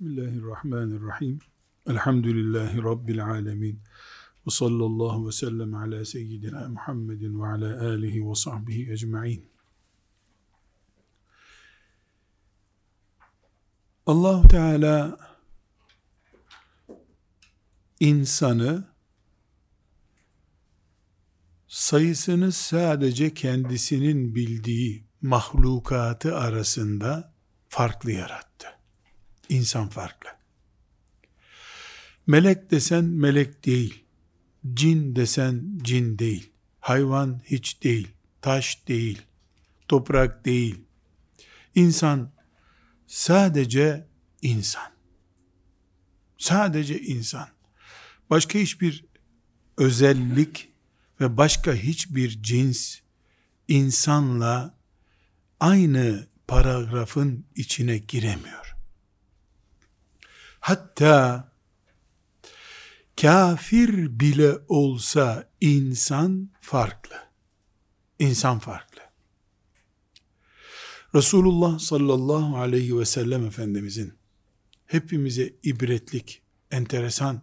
Bismillahirrahmanirrahim. Elhamdülillahi Rabbil alemin. Ve sallallahu ve sellem ala seyyidina Muhammedin ve ala alihi ve sahbihi ecma'in. allah Teala insanı sayısını sadece kendisinin bildiği mahlukatı arasında farklı yarattı. İnsan farklı. Melek desen melek değil. Cin desen cin değil. Hayvan hiç değil. Taş değil. Toprak değil. İnsan sadece insan. Sadece insan. Başka hiçbir özellik ve başka hiçbir cins insanla aynı paragrafın içine giremiyor. Hatta kafir bile olsa insan farklı. İnsan farklı. Resulullah sallallahu aleyhi ve sellem Efendimizin hepimize ibretlik, enteresan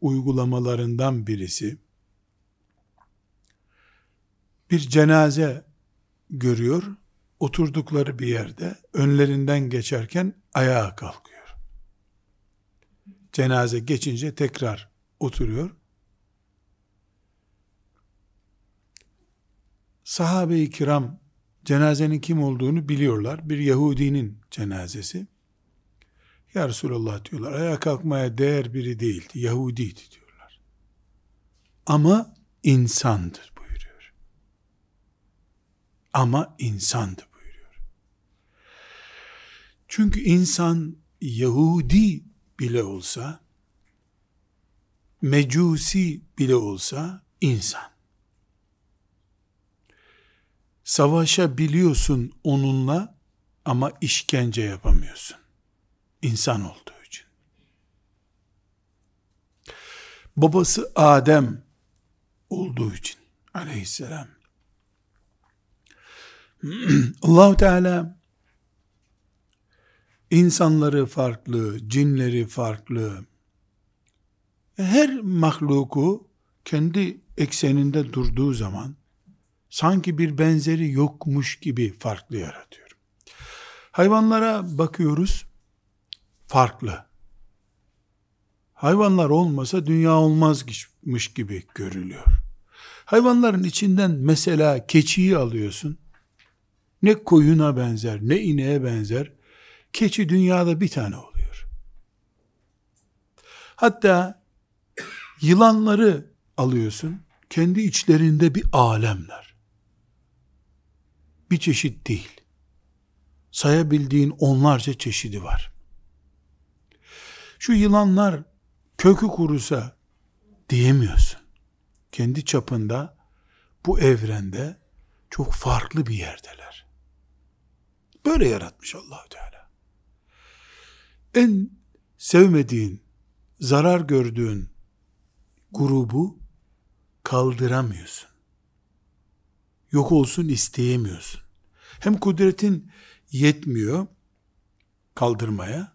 uygulamalarından birisi, bir cenaze görüyor, oturdukları bir yerde önlerinden geçerken ayağa kalkıyor cenaze geçince tekrar oturuyor. Sahabe-i kiram cenazenin kim olduğunu biliyorlar. Bir Yahudinin cenazesi. Ya Resulallah diyorlar, ayağa kalkmaya değer biri değildi, Yahudiydi diyorlar. Ama insandır buyuruyor. Ama insandı buyuruyor. Çünkü insan Yahudi bile olsa, mecusi bile olsa insan. Savaşabiliyorsun onunla ama işkence yapamıyorsun. İnsan olduğu için. Babası Adem olduğu için aleyhisselam. Allahu Teala insanları farklı, cinleri farklı. Her mahluku kendi ekseninde durduğu zaman sanki bir benzeri yokmuş gibi farklı yaratıyor. Hayvanlara bakıyoruz, farklı. Hayvanlar olmasa dünya olmazmış gibi görülüyor. Hayvanların içinden mesela keçiyi alıyorsun. Ne koyuna benzer, ne ineğe benzer. Keçi dünyada bir tane oluyor. Hatta yılanları alıyorsun, kendi içlerinde bir alemler. Bir çeşit değil. Sayabildiğin onlarca çeşidi var. Şu yılanlar kökü kurusa diyemiyorsun. Kendi çapında bu evrende çok farklı bir yerdeler. Böyle yaratmış Allahü Teala en sevmediğin, zarar gördüğün grubu kaldıramıyorsun. Yok olsun isteyemiyorsun. Hem kudretin yetmiyor kaldırmaya,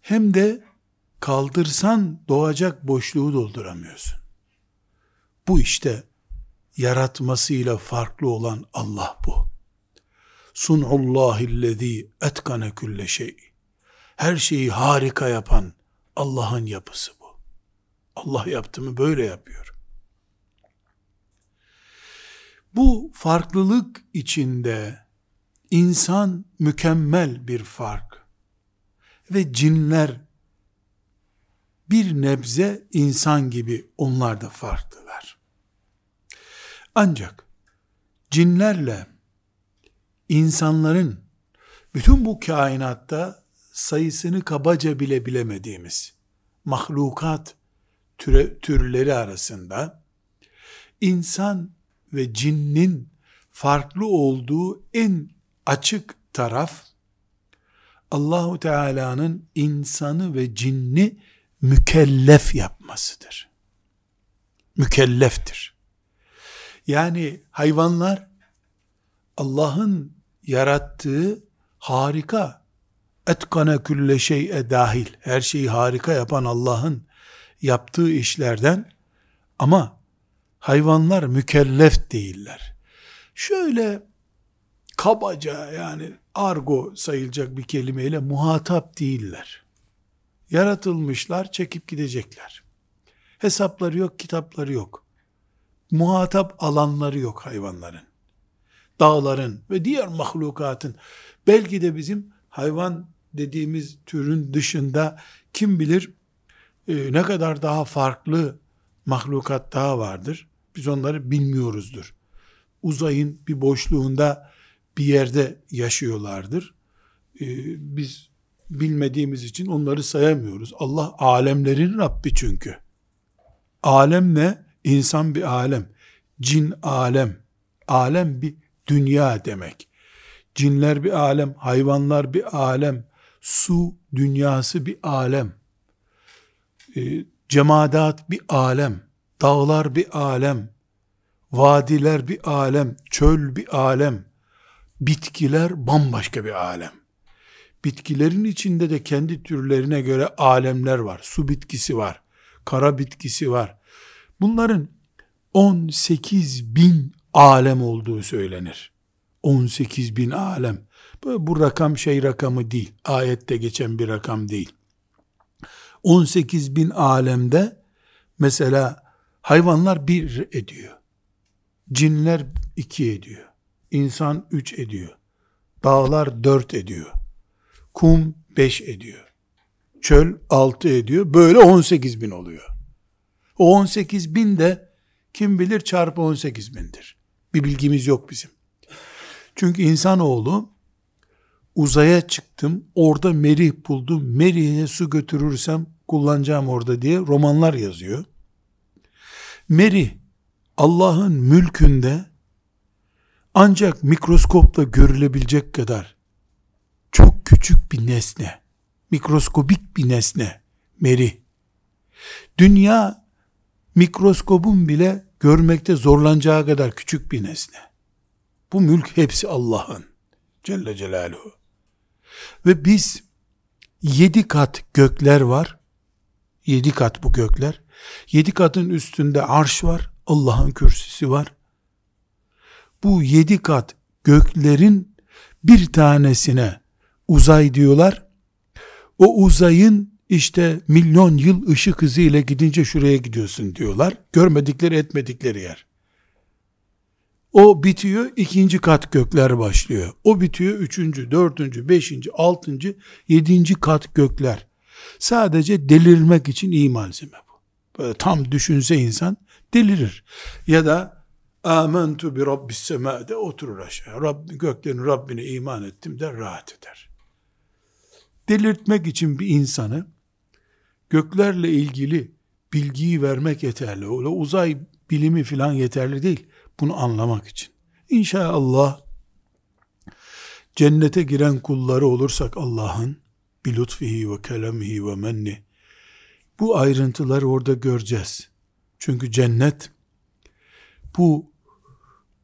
hem de kaldırsan doğacak boşluğu dolduramıyorsun. Bu işte yaratmasıyla farklı olan Allah bu. Sun'ullahillezî etkane külle şey her şeyi harika yapan Allah'ın yapısı bu. Allah yaptı mı böyle yapıyor. Bu farklılık içinde insan mükemmel bir fark ve cinler bir nebze insan gibi onlar da farklılar. Ancak cinlerle insanların bütün bu kainatta sayısını kabaca bile bilemediğimiz mahlukat türe, türleri arasında insan ve cinnin farklı olduğu en açık taraf Allahu Teala'nın insanı ve cinni mükellef yapmasıdır. Mükelleftir. Yani hayvanlar Allah'ın yarattığı harika etkane külle şey'e dahil, her şeyi harika yapan Allah'ın yaptığı işlerden ama hayvanlar mükellef değiller. Şöyle kabaca yani argo sayılacak bir kelimeyle muhatap değiller. Yaratılmışlar, çekip gidecekler. Hesapları yok, kitapları yok. Muhatap alanları yok hayvanların. Dağların ve diğer mahlukatın. Belki de bizim hayvan dediğimiz türün dışında kim bilir e, ne kadar daha farklı mahlukat daha vardır. Biz onları bilmiyoruzdur. Uzayın bir boşluğunda bir yerde yaşıyorlardır. E, biz bilmediğimiz için onları sayamıyoruz. Allah alemlerin Rabbi çünkü. Alem ne? İnsan bir alem. Cin alem. Alem bir dünya demek. Cinler bir alem, hayvanlar bir alem, su dünyası bir alem, e, cemadat bir alem, dağlar bir alem, vadiler bir alem, çöl bir alem, bitkiler bambaşka bir alem. Bitkilerin içinde de kendi türlerine göre alemler var. Su bitkisi var, kara bitkisi var. Bunların 18 bin alem olduğu söylenir. 18 bin alem. Bu, bu rakam şey rakamı değil. Ayette geçen bir rakam değil. 18 bin alemde mesela hayvanlar bir ediyor. Cinler iki ediyor. İnsan üç ediyor. Dağlar dört ediyor. Kum beş ediyor. Çöl altı ediyor. Böyle 18 bin oluyor. O 18 bin de kim bilir çarpı 18 bindir. Bir bilgimiz yok bizim. Çünkü insanoğlu uzaya çıktım, orada merih buldum, merihe su götürürsem kullanacağım orada diye romanlar yazıyor. Merih Allah'ın mülkünde ancak mikroskopla görülebilecek kadar çok küçük bir nesne, mikroskobik bir nesne, merih. Dünya mikroskobun bile görmekte zorlanacağı kadar küçük bir nesne. Bu mülk hepsi Allah'ın. Celle Celaluhu. Ve biz yedi kat gökler var. Yedi kat bu gökler. Yedi katın üstünde arş var. Allah'ın kürsüsü var. Bu yedi kat göklerin bir tanesine uzay diyorlar. O uzayın işte milyon yıl ışık hızıyla gidince şuraya gidiyorsun diyorlar. Görmedikleri etmedikleri yer. O bitiyor, ikinci kat gökler başlıyor. O bitiyor, üçüncü, dördüncü, beşinci, altıncı, yedinci kat gökler. Sadece delirmek için iyi malzeme bu. Böyle tam düşünse insan delirir. Ya da amentu bi rabbis semade oturur aşağı. Rabb, göklerin Rabbine iman ettim der rahat eder. Delirtmek için bir insanı göklerle ilgili bilgiyi vermek yeterli. Öyle uzay bilimi filan yeterli değil. Bunu anlamak için. İnşallah cennete giren kulları olursak Allah'ın bi lütfihi ve kelamihi ve menni bu ayrıntıları orada göreceğiz. Çünkü cennet bu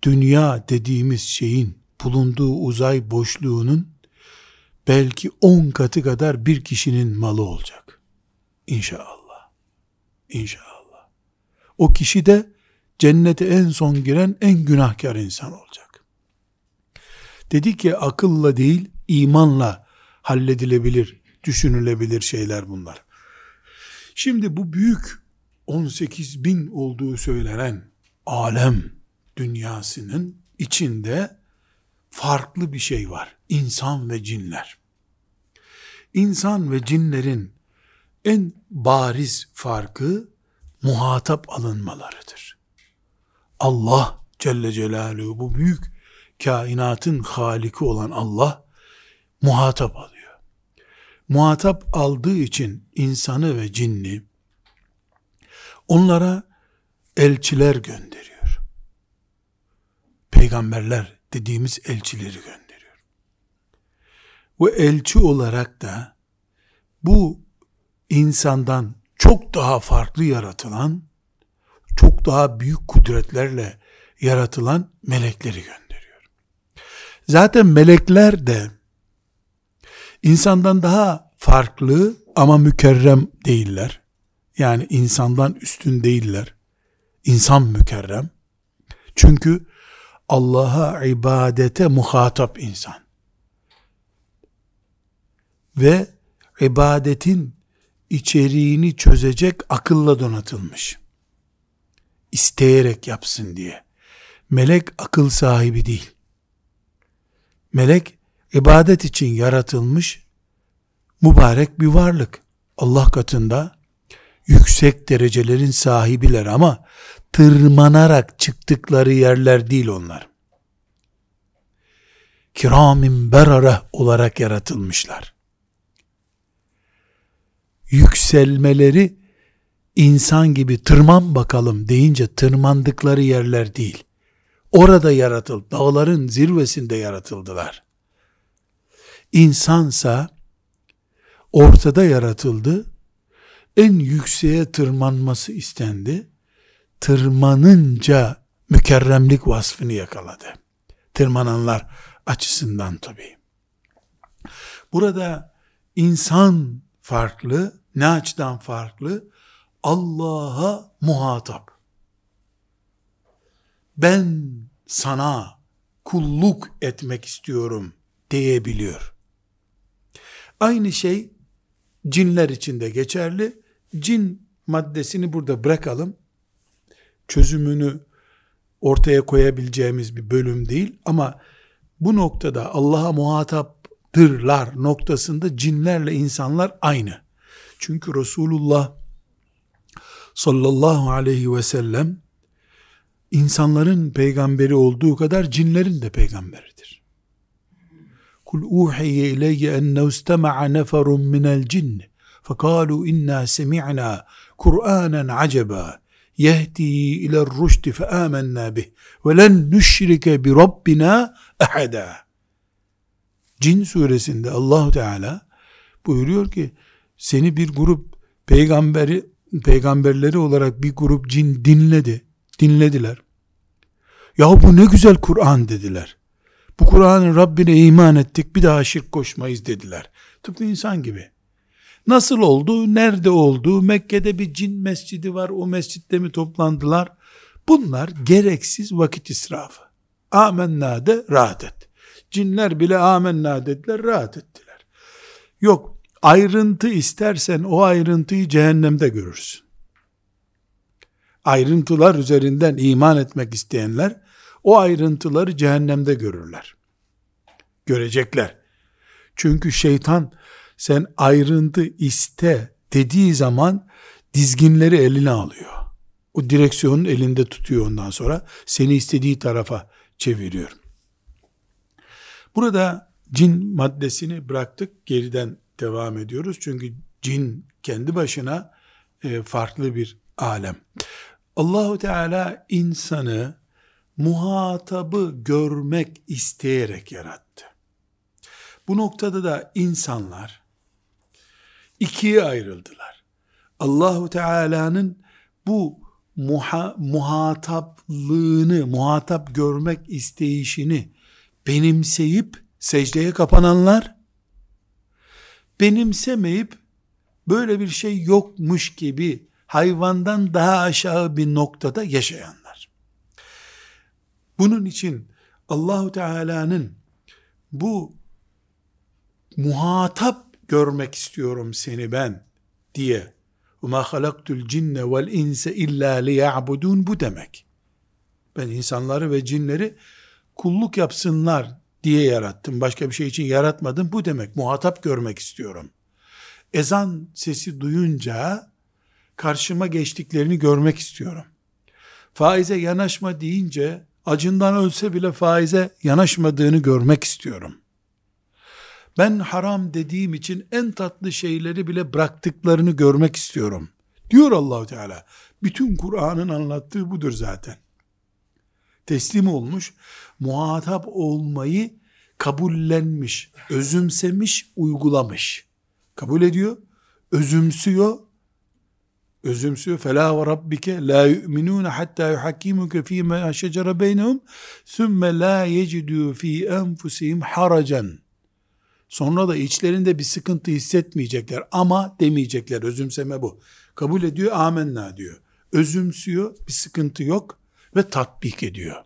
dünya dediğimiz şeyin bulunduğu uzay boşluğunun belki on katı kadar bir kişinin malı olacak. İnşallah. İnşallah. O kişi de cennete en son giren en günahkar insan olacak. Dedi ki akılla değil imanla halledilebilir, düşünülebilir şeyler bunlar. Şimdi bu büyük 18 bin olduğu söylenen alem dünyasının içinde farklı bir şey var. İnsan ve cinler. İnsan ve cinlerin en bariz farkı muhatap alınmalarıdır. Allah Celle Celaluhu bu büyük kainatın haliki olan Allah muhatap alıyor. Muhatap aldığı için insanı ve cinni onlara elçiler gönderiyor. Peygamberler dediğimiz elçileri gönderiyor. Ve elçi olarak da bu insandan çok daha farklı yaratılan çok daha büyük kudretlerle yaratılan melekleri gönderiyor. Zaten melekler de insandan daha farklı ama mükerrem değiller. Yani insandan üstün değiller. İnsan mükerrem. Çünkü Allah'a ibadete muhatap insan. Ve ibadetin içeriğini çözecek akılla donatılmış. İsteyerek yapsın diye. Melek akıl sahibi değil. Melek ibadet için yaratılmış mübarek bir varlık. Allah katında yüksek derecelerin sahibiler ama tırmanarak çıktıkları yerler değil onlar. Kiramin berara olarak yaratılmışlar. Yükselmeleri insan gibi tırman bakalım deyince tırmandıkları yerler değil. Orada yaratıldı. Dağların zirvesinde yaratıldılar. İnsansa ortada yaratıldı. En yükseğe tırmanması istendi. Tırmanınca mükerremlik vasfını yakaladı. Tırmananlar açısından tabii. Burada insan farklı, ne açıdan farklı? Allah'a muhatap. Ben sana kulluk etmek istiyorum diyebiliyor. Aynı şey cinler için de geçerli. Cin maddesini burada bırakalım. Çözümünü ortaya koyabileceğimiz bir bölüm değil ama bu noktada Allah'a muhataptırlar noktasında cinlerle insanlar aynı. Çünkü Resulullah sallallahu aleyhi ve sellem insanların peygamberi olduğu kadar cinlerin de peygamberidir. Kul uhiye ileyye ennehu istema'a neferun minel cinn fekalu inna semi'na Kur'anen acaba yehdi ile rüşdi fe amennâ bih ve len nüşrike bi rabbina ahada. Cin suresinde Allahu Teala buyuruyor ki seni bir grup peygamberi peygamberleri olarak bir grup cin dinledi. Dinlediler. Ya bu ne güzel Kur'an dediler. Bu Kur'an'ın Rabbine iman ettik bir daha şirk koşmayız dediler. Tıpkı insan gibi. Nasıl oldu? Nerede oldu? Mekke'de bir cin mescidi var. O mescitte mi toplandılar? Bunlar gereksiz vakit israfı. Amenna de rahat et. Cinler bile amenna dediler, rahat ettiler. Yok, ayrıntı istersen o ayrıntıyı cehennemde görürsün. Ayrıntılar üzerinden iman etmek isteyenler o ayrıntıları cehennemde görürler. Görecekler. Çünkü şeytan sen ayrıntı iste dediği zaman dizginleri eline alıyor. O direksiyonun elinde tutuyor ondan sonra seni istediği tarafa çeviriyor. Burada cin maddesini bıraktık geriden devam ediyoruz. Çünkü cin kendi başına e, farklı bir alem. Allahu Teala insanı muhatabı görmek isteyerek yarattı. Bu noktada da insanlar ikiye ayrıldılar. Allahu Teala'nın bu muha, muhataplığını, muhatap görmek isteyişini benimseyip secdeye kapananlar, benimsemeyip böyle bir şey yokmuş gibi hayvandan daha aşağı bir noktada yaşayanlar. Bunun için Allahu Teala'nın bu muhatap görmek istiyorum seni ben diye وَمَا خَلَقْتُ الْجِنَّ وَالْاِنْسَ اِلَّا لِيَعْبُدُونَ bu demek. Ben insanları ve cinleri kulluk yapsınlar diye yarattım. Başka bir şey için yaratmadım. Bu demek. Muhatap görmek istiyorum. Ezan sesi duyunca karşıma geçtiklerini görmek istiyorum. Faize yanaşma deyince acından ölse bile faize yanaşmadığını görmek istiyorum. Ben haram dediğim için en tatlı şeyleri bile bıraktıklarını görmek istiyorum. Diyor Allahu Teala. Bütün Kur'an'ın anlattığı budur zaten. Teslim olmuş, muhatap olmayı kabullenmiş, özümsemiş, uygulamış. Kabul ediyor, özümsüyor, özümsüyor. Fela ve rabbike la yu'minun hatta yuhakkimuke fîmâ şecere beynehum thumme la yecidû fî enfusihim haracan Sonra da içlerinde bir sıkıntı hissetmeyecekler ama demeyecekler. Özümseme bu. Kabul ediyor, amenna diyor. Özümsüyor, bir sıkıntı yok ve tatbik ediyor.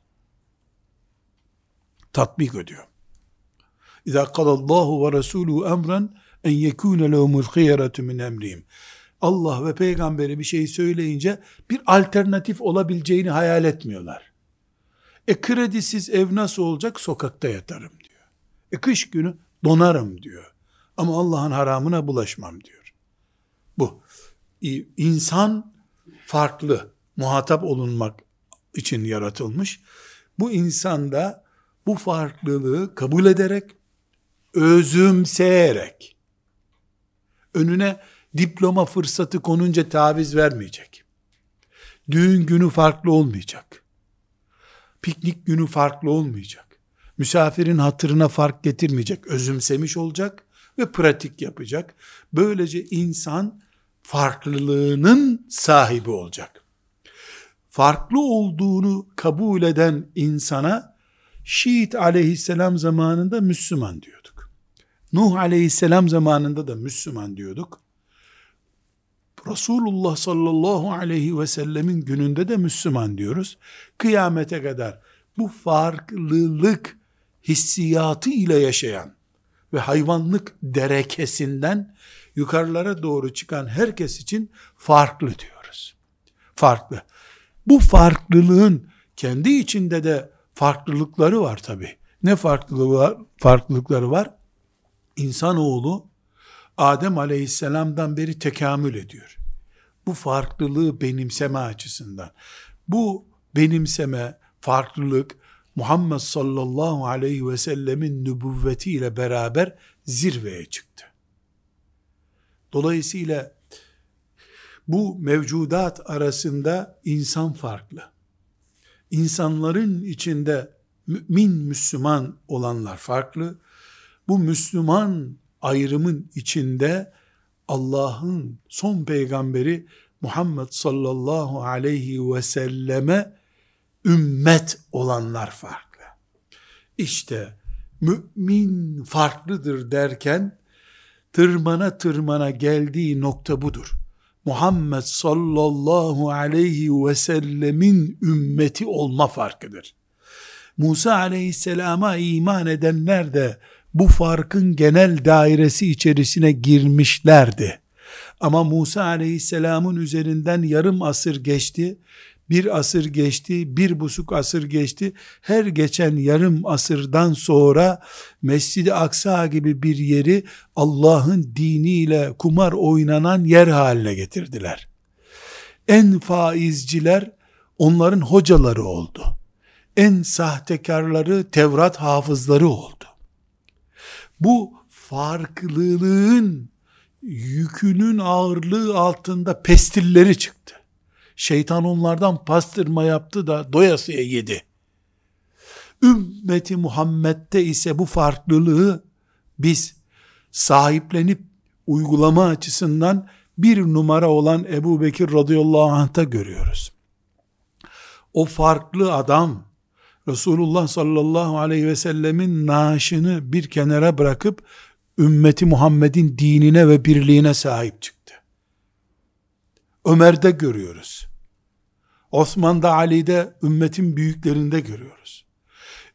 Tatbik ediyor. İza kadallahu ve resuluhu emren en yekûne lehumul hıyeratu min emrihim. Allah ve peygamberi bir şey söyleyince bir alternatif olabileceğini hayal etmiyorlar. E kredisiz ev nasıl olacak? Sokakta yatarım diyor. E kış günü donarım diyor. Ama Allah'ın haramına bulaşmam diyor. Bu. insan farklı, muhatap olunmak için yaratılmış. Bu insanda bu farklılığı kabul ederek, özümseyerek, önüne diploma fırsatı konunca taviz vermeyecek. Düğün günü farklı olmayacak. Piknik günü farklı olmayacak. Misafirin hatırına fark getirmeyecek. Özümsemiş olacak ve pratik yapacak. Böylece insan farklılığının sahibi olacak. Farklı olduğunu kabul eden insana Şiit aleyhisselam zamanında Müslüman diyorduk. Nuh aleyhisselam zamanında da Müslüman diyorduk. Resulullah sallallahu aleyhi ve sellemin gününde de Müslüman diyoruz. Kıyamete kadar bu farklılık hissiyatı ile yaşayan ve hayvanlık derekesinden yukarılara doğru çıkan herkes için farklı diyoruz. Farklı. Bu farklılığın kendi içinde de farklılıkları var tabi. Ne farklılığı var? Farklılıkları var. İnsanoğlu Adem aleyhisselamdan beri tekamül ediyor. Bu farklılığı benimseme açısından. Bu benimseme, farklılık Muhammed sallallahu aleyhi ve sellemin nübüvvetiyle beraber zirveye çıktı. Dolayısıyla bu mevcudat arasında insan farklı. İnsanların içinde mümin Müslüman olanlar farklı. Bu Müslüman ayrımın içinde Allah'ın son peygamberi Muhammed sallallahu aleyhi ve selleme ümmet olanlar farklı. İşte mümin farklıdır derken tırmana tırmana geldiği nokta budur. Muhammed sallallahu aleyhi ve sellemin ümmeti olma farkıdır. Musa aleyhisselama iman edenler de bu farkın genel dairesi içerisine girmişlerdi. Ama Musa aleyhisselamın üzerinden yarım asır geçti. Bir asır geçti, bir buçuk asır geçti. Her geçen yarım asırdan sonra Mescid-i Aksa gibi bir yeri Allah'ın diniyle kumar oynanan yer haline getirdiler. En faizciler onların hocaları oldu. En sahtekarları Tevrat hafızları oldu. Bu farklılığın yükünün ağırlığı altında pestilleri çıktı. Şeytan onlardan pastırma yaptı da doyasıya yedi. Ümmeti Muhammed'de ise bu farklılığı biz sahiplenip uygulama açısından bir numara olan Ebu Bekir radıyallahu anh'ta görüyoruz. O farklı adam Resulullah sallallahu aleyhi ve sellemin naaşını bir kenara bırakıp ümmeti Muhammed'in dinine ve birliğine sahip çıktı. Ömer'de görüyoruz. Osman'da Ali'de ümmetin büyüklerinde görüyoruz.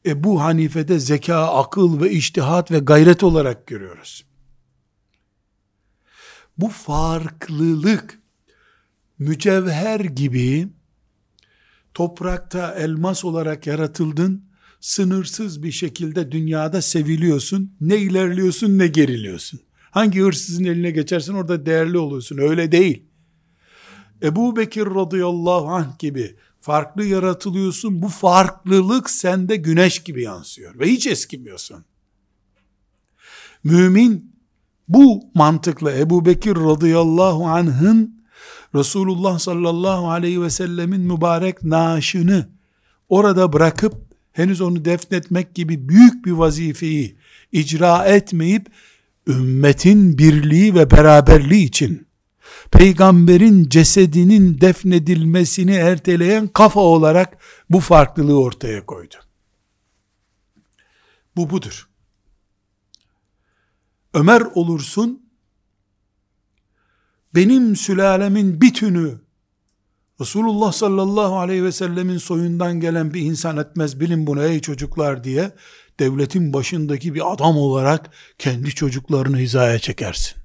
Ebu Hanife'de zeka, akıl ve iştihat ve gayret olarak görüyoruz. Bu farklılık mücevher gibi toprakta elmas olarak yaratıldın, sınırsız bir şekilde dünyada seviliyorsun, ne ilerliyorsun ne geriliyorsun. Hangi hırsızın eline geçersin orada değerli oluyorsun, öyle değil. Ebu Bekir radıyallahu anh gibi farklı yaratılıyorsun, bu farklılık sende güneş gibi yansıyor ve hiç eskimiyorsun. Mümin bu mantıkla Ebu Bekir radıyallahu anh'ın Resulullah sallallahu aleyhi ve sellemin mübarek naaşını orada bırakıp henüz onu defnetmek gibi büyük bir vazifeyi icra etmeyip ümmetin birliği ve beraberliği için peygamberin cesedinin defnedilmesini erteleyen kafa olarak bu farklılığı ortaya koydu. Bu budur. Ömer olursun, benim sülalemin bütünü Resulullah sallallahu aleyhi ve sellemin soyundan gelen bir insan etmez bilin bunu ey çocuklar diye devletin başındaki bir adam olarak kendi çocuklarını hizaya çekersin.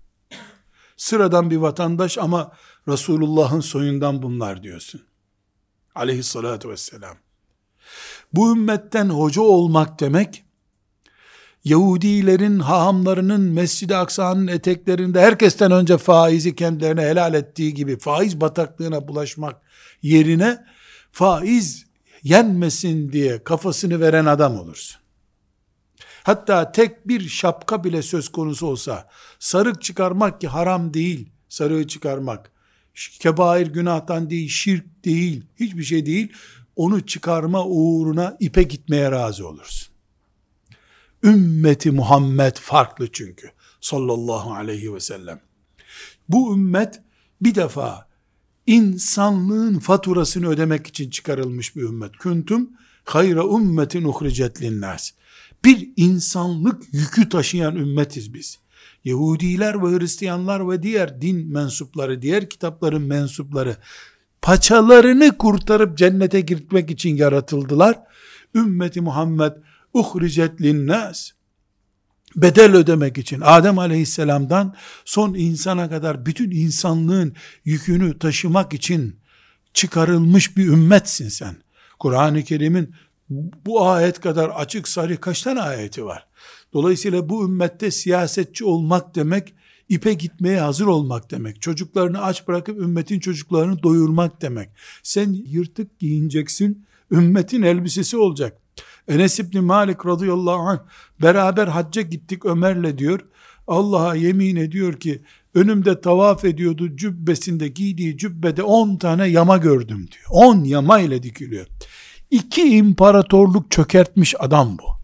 Sıradan bir vatandaş ama Resulullah'ın soyundan bunlar diyorsun. Aleyhissalatu vesselam. Bu ümmetten hoca olmak demek, Yahudilerin, hahamlarının Mescid-i Aksa'nın eteklerinde herkesten önce faizi kendilerine helal ettiği gibi faiz bataklığına bulaşmak yerine faiz yenmesin diye kafasını veren adam olursun. Hatta tek bir şapka bile söz konusu olsa, sarık çıkarmak ki haram değil, sarığı çıkarmak. Kebair günahtan değil, şirk değil, hiçbir şey değil. Onu çıkarma uğruna ipe gitmeye razı olursun. Ümmeti Muhammed farklı çünkü. Sallallahu aleyhi ve sellem. Bu ümmet bir defa insanlığın faturasını ödemek için çıkarılmış bir ümmet. Küntüm hayra ümmetin uhricet linnas. Bir insanlık yükü taşıyan ümmetiz biz. Yahudiler ve Hristiyanlar ve diğer din mensupları, diğer kitapların mensupları paçalarını kurtarıp cennete girmek için yaratıldılar. Ümmeti Muhammed uhricet linnas bedel ödemek için Adem aleyhisselamdan son insana kadar bütün insanlığın yükünü taşımak için çıkarılmış bir ümmetsin sen. Kur'an-ı Kerim'in bu ayet kadar açık sarı kaç tane ayeti var? Dolayısıyla bu ümmette siyasetçi olmak demek, ipe gitmeye hazır olmak demek. Çocuklarını aç bırakıp ümmetin çocuklarını doyurmak demek. Sen yırtık giyineceksin, ümmetin elbisesi olacak. Enes İbni Malik radıyallahu anh beraber hacca gittik Ömer'le diyor. Allah'a yemin ediyor ki önümde tavaf ediyordu cübbesinde giydiği cübbede 10 tane yama gördüm diyor. 10 yama ile dikiliyor. İki imparatorluk çökertmiş adam bu.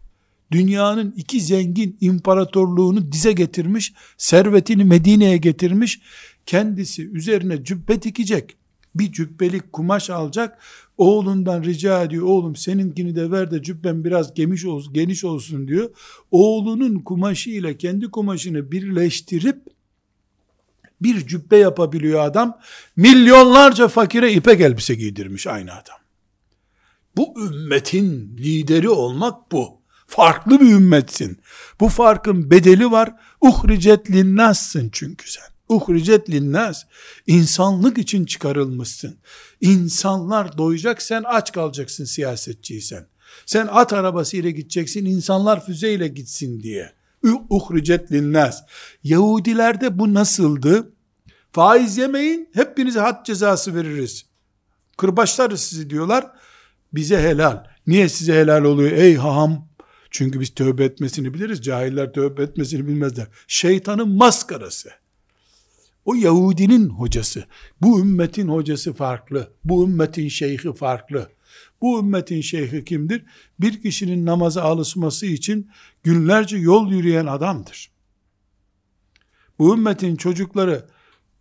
Dünyanın iki zengin imparatorluğunu dize getirmiş, servetini Medine'ye getirmiş, kendisi üzerine cübbe dikecek, bir cübbelik kumaş alacak, oğlundan rica ediyor, oğlum seninkini de ver de cübben biraz geniş olsun, geniş olsun diyor. Oğlunun kumaşı ile kendi kumaşını birleştirip, bir cübbe yapabiliyor adam, milyonlarca fakire ipek elbise giydirmiş aynı adam. Bu ümmetin lideri olmak bu. Farklı bir ümmetsin. Bu farkın bedeli var. Uhricet linnassın çünkü sen. Uhricet linnas. İnsanlık için çıkarılmışsın. İnsanlar doyacak sen aç kalacaksın siyasetçiysen. Sen at arabasıyla gideceksin insanlar füzeyle gitsin diye. Uhricet linnas. Yahudilerde bu nasıldı? Faiz yemeyin hepinize had cezası veririz. Kırbaçlarız sizi diyorlar bize helal. Niye size helal oluyor ey haham? Çünkü biz tövbe etmesini biliriz. Cahiller tövbe etmesini bilmezler. Şeytanın maskarası. O Yahudinin hocası. Bu ümmetin hocası farklı. Bu ümmetin şeyhi farklı. Bu ümmetin şeyhi kimdir? Bir kişinin namaza alışması için günlerce yol yürüyen adamdır. Bu ümmetin çocukları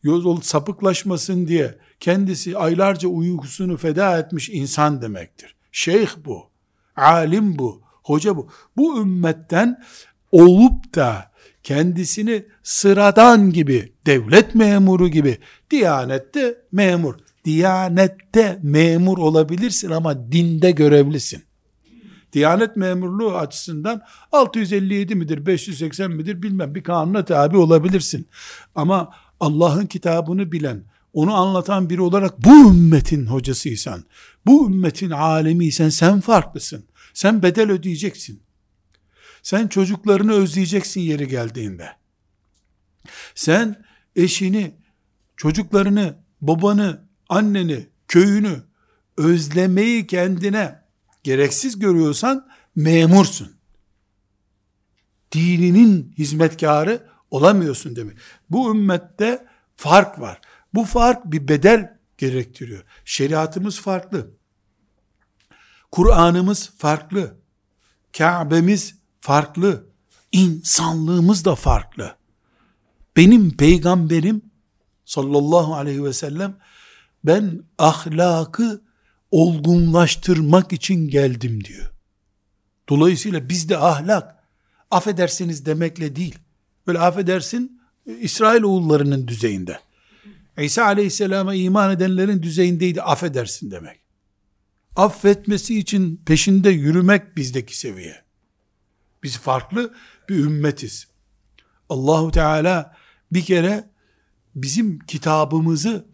yol sapıklaşmasın diye kendisi aylarca uykusunu feda etmiş insan demektir. Şeyh bu, alim bu, hoca bu. Bu ümmetten olup da kendisini sıradan gibi, devlet memuru gibi, diyanette memur, diyanette memur olabilirsin ama dinde görevlisin. Diyanet memurluğu açısından 657 midir, 580 midir bilmem bir kanuna tabi olabilirsin. Ama Allah'ın kitabını bilen, onu anlatan biri olarak bu ümmetin hocasıysan, bu ümmetin alemiysen sen farklısın. Sen bedel ödeyeceksin. Sen çocuklarını özleyeceksin yeri geldiğinde. Sen eşini, çocuklarını, babanı, anneni, köyünü özlemeyi kendine gereksiz görüyorsan memursun. Dininin hizmetkarı olamıyorsun demek. Bu ümmette fark var. Bu fark bir bedel gerektiriyor. Şeriatımız farklı. Kur'an'ımız farklı. Kabe'miz farklı. İnsanlığımız da farklı. Benim peygamberim sallallahu aleyhi ve sellem ben ahlakı olgunlaştırmak için geldim diyor. Dolayısıyla bizde ahlak affedersiniz demekle değil, Böyle affedersin İsrail oğullarının düzeyinde. İsa aleyhisselama iman edenlerin düzeyindeydi affedersin demek. Affetmesi için peşinde yürümek bizdeki seviye. Biz farklı bir ümmetiz. Allahu Teala bir kere bizim kitabımızı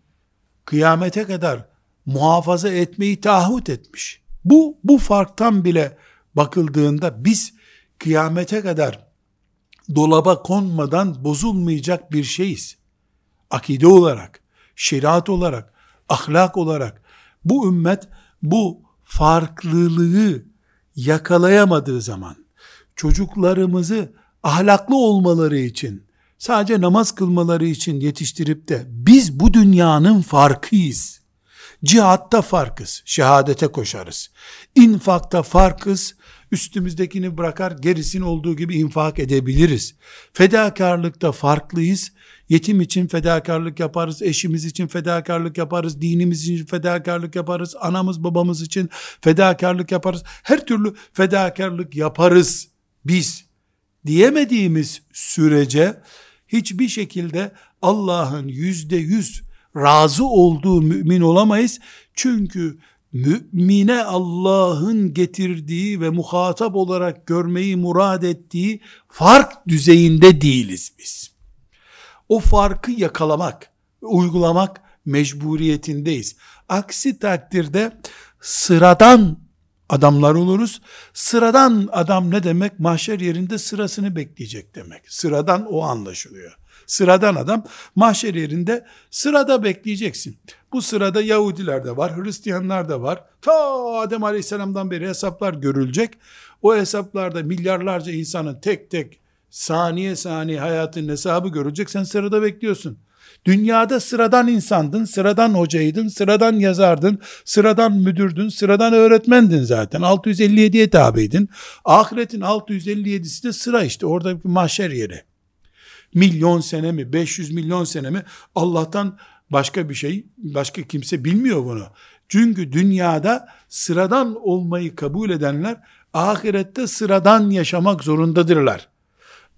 kıyamete kadar muhafaza etmeyi taahhüt etmiş. Bu, bu farktan bile bakıldığında biz kıyamete kadar dolaba konmadan bozulmayacak bir şeyiz. Akide olarak, şeriat olarak, ahlak olarak bu ümmet bu farklılığı yakalayamadığı zaman çocuklarımızı ahlaklı olmaları için sadece namaz kılmaları için yetiştirip de biz bu dünyanın farkıyız. Cihatta farkız, şehadete koşarız. İnfakta farkız, üstümüzdekini bırakar gerisini olduğu gibi infak edebiliriz. Fedakarlıkta farklıyız. Yetim için fedakarlık yaparız, eşimiz için fedakarlık yaparız, dinimiz için fedakarlık yaparız, anamız babamız için fedakarlık yaparız. Her türlü fedakarlık yaparız biz diyemediğimiz sürece hiçbir şekilde Allah'ın yüzde yüz razı olduğu mümin olamayız. Çünkü mümine Allah'ın getirdiği ve muhatap olarak görmeyi murad ettiği fark düzeyinde değiliz biz. O farkı yakalamak, uygulamak mecburiyetindeyiz. Aksi takdirde sıradan adamlar oluruz. Sıradan adam ne demek? Mahşer yerinde sırasını bekleyecek demek. Sıradan o anlaşılıyor. Sıradan adam mahşer yerinde sırada bekleyeceksin. Bu sırada Yahudiler de var, Hristiyanlar da var. Ta Adem Aleyhisselam'dan beri hesaplar görülecek. O hesaplarda milyarlarca insanın tek tek saniye saniye hayatın hesabı görülecek. Sen sırada bekliyorsun. Dünyada sıradan insandın, sıradan hocaydın, sıradan yazardın, sıradan müdürdün, sıradan öğretmendin zaten. 657'ye tabiydin. Ahiretin 657'si de sıra işte orada bir mahşer yeri. Milyon sene mi, 500 milyon sene mi Allah'tan başka bir şey, başka kimse bilmiyor bunu. Çünkü dünyada sıradan olmayı kabul edenler ahirette sıradan yaşamak zorundadırlar.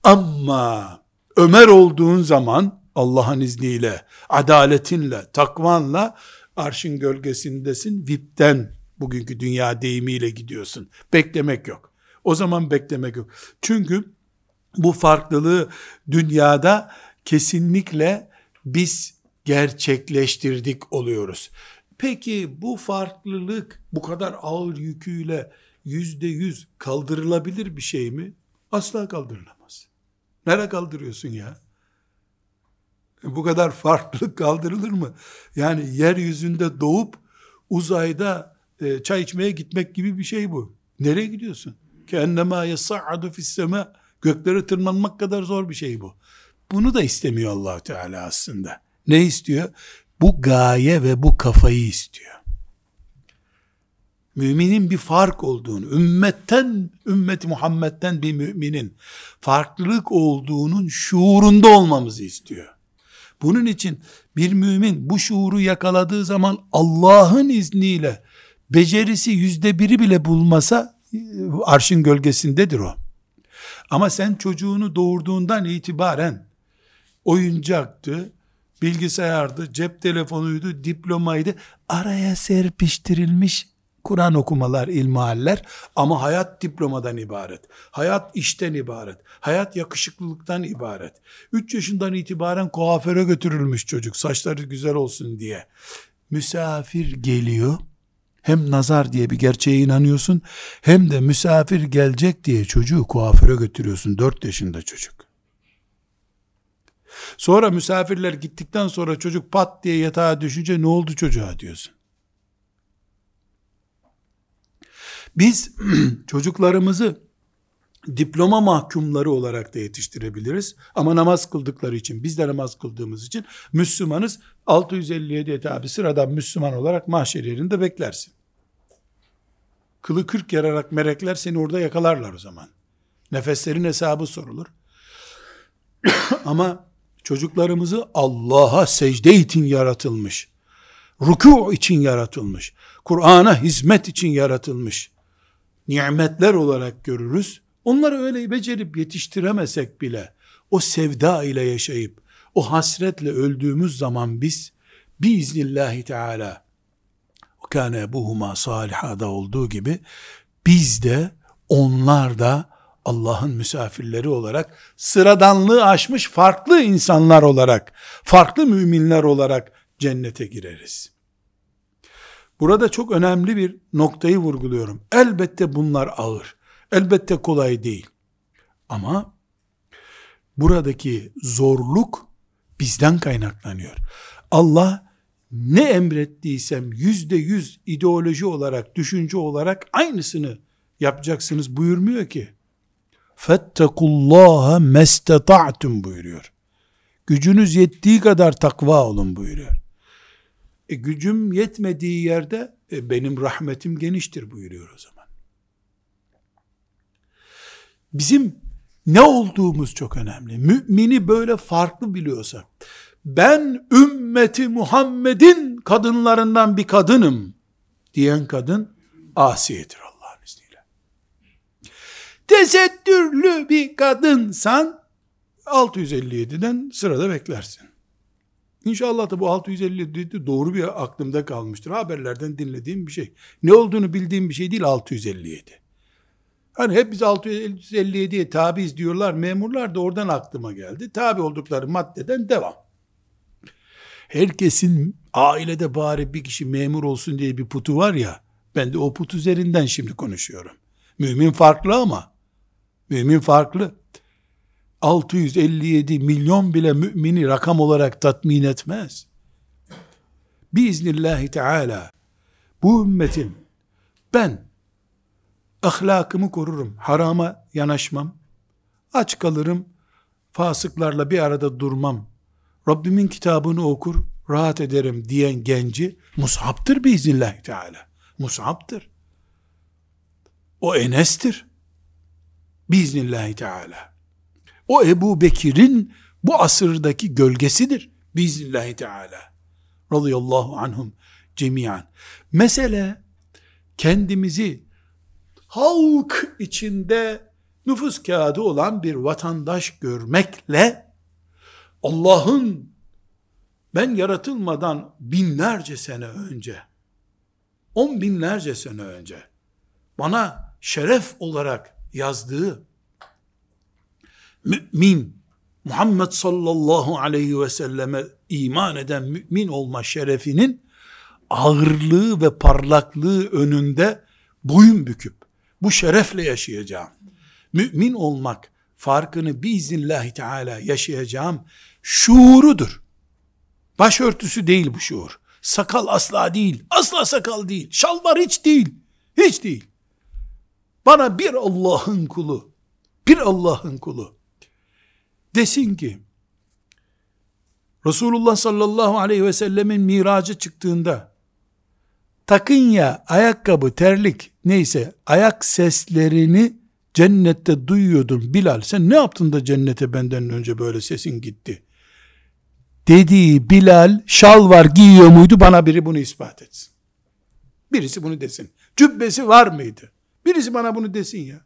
Ama Ömer olduğun zaman Allah'ın izniyle, adaletinle, takvanla arşın gölgesindesin. VIP'ten bugünkü dünya deyimiyle gidiyorsun. Beklemek yok. O zaman beklemek yok. Çünkü bu farklılığı dünyada kesinlikle biz gerçekleştirdik oluyoruz. Peki bu farklılık bu kadar ağır yüküyle yüzde yüz kaldırılabilir bir şey mi? Asla kaldırılamaz. Nereye kaldırıyorsun ya? Bu kadar farklılık kaldırılır mı? Yani yeryüzünde doğup uzayda e, çay içmeye gitmek gibi bir şey bu. Nereye gidiyorsun? Ki ennema yas'adu fissema göklere tırmanmak kadar zor bir şey bu. Bunu da istemiyor allah Teala aslında. Ne istiyor? Bu gaye ve bu kafayı istiyor. Müminin bir fark olduğunu, ümmetten, ümmeti Muhammed'den bir müminin farklılık olduğunun şuurunda olmamızı istiyor. Bunun için bir mümin bu şuuru yakaladığı zaman Allah'ın izniyle becerisi yüzde biri bile bulmasa arşın gölgesindedir o. Ama sen çocuğunu doğurduğundan itibaren oyuncaktı, bilgisayardı, cep telefonuydu, diplomaydı. Araya serpiştirilmiş Kur'an okumalar, ilmihaller ama hayat diplomadan ibaret. Hayat işten ibaret. Hayat yakışıklılıktan ibaret. 3 yaşından itibaren kuaföre götürülmüş çocuk saçları güzel olsun diye. Misafir geliyor. Hem nazar diye bir gerçeğe inanıyorsun hem de misafir gelecek diye çocuğu kuaföre götürüyorsun. 4 yaşında çocuk. Sonra misafirler gittikten sonra çocuk pat diye yatağa düşünce ne oldu çocuğa diyorsun. Biz çocuklarımızı diploma mahkumları olarak da yetiştirebiliriz. Ama namaz kıldıkları için, biz de namaz kıldığımız için Müslümanız 657 etabi sıradan Müslüman olarak mahşer yerinde beklersin. Kılı kırk yararak melekler seni orada yakalarlar o zaman. Nefeslerin hesabı sorulur. Ama çocuklarımızı Allah'a secde için yaratılmış, ruku için yaratılmış, Kur'an'a hizmet için yaratılmış, nimetler olarak görürüz. Onları öyle becerip yetiştiremesek bile o sevda ile yaşayıp, o hasretle öldüğümüz zaman biz, biiznillahü teala, kâne ebuhuma salihada olduğu gibi, biz de, onlar da, Allah'ın misafirleri olarak, sıradanlığı aşmış farklı insanlar olarak, farklı müminler olarak cennete gireriz. Burada çok önemli bir noktayı vurguluyorum. Elbette bunlar ağır. Elbette kolay değil. Ama buradaki zorluk bizden kaynaklanıyor. Allah ne emrettiysem yüzde yüz ideoloji olarak, düşünce olarak aynısını yapacaksınız buyurmuyor ki. Fettekullaha mesteta'tum buyuruyor. Gücünüz yettiği kadar takva olun buyuruyor. E, gücüm yetmediği yerde e, benim rahmetim geniştir buyuruyor o zaman. Bizim ne olduğumuz çok önemli. Mümini böyle farklı biliyorsak, ben ümmeti Muhammed'in kadınlarından bir kadınım diyen kadın asiyedir Allah'ın izniyle. Tesettürlü bir kadınsan 657'den sırada beklersin. İnşallah da bu 657 doğru bir aklımda kalmıştır. Haberlerden dinlediğim bir şey. Ne olduğunu bildiğim bir şey değil 657. Hani hep biz 657'ye tabiiz diyorlar memurlar da oradan aklıma geldi. Tabi oldukları maddeden devam. Herkesin ailede bari bir kişi memur olsun diye bir putu var ya, ben de o put üzerinden şimdi konuşuyorum. Mümin farklı ama, mümin farklı. 657 milyon bile mümini rakam olarak tatmin etmez. Biiznillahü Teala bu ümmetin ben ahlakımı korurum, harama yanaşmam, aç kalırım, fasıklarla bir arada durmam, Rabbimin kitabını okur, rahat ederim diyen genci Mus'ab'tır biiznillahü Teala. Mus'ab'tır. O Enes'tir. Biiznillahü Teala. O Ebu Bekir'in bu asırdaki gölgesidir. Biiznillahü Teala. Radıyallahu anhum cemiyan. Mesele kendimizi halk içinde nüfus kağıdı olan bir vatandaş görmekle Allah'ın ben yaratılmadan binlerce sene önce, on binlerce sene önce bana şeref olarak yazdığı mümin, Muhammed sallallahu aleyhi ve selleme iman eden mümin olma şerefinin ağırlığı ve parlaklığı önünde boyun büküp bu şerefle yaşayacağım. Mümin olmak farkını biiznillahü teala yaşayacağım şuurudur. Başörtüsü değil bu şuur. Sakal asla değil. Asla sakal değil. Şalvar hiç değil. Hiç değil. Bana bir Allah'ın kulu, bir Allah'ın kulu desin ki Resulullah sallallahu aleyhi ve sellemin miracı çıktığında takın ya ayakkabı, terlik neyse ayak seslerini cennette duyuyordun Bilal sen ne yaptın da cennete benden önce böyle sesin gitti? Dediği Bilal şal var giyiyor muydu? Bana biri bunu ispat etsin. Birisi bunu desin. Cübbesi var mıydı? Birisi bana bunu desin ya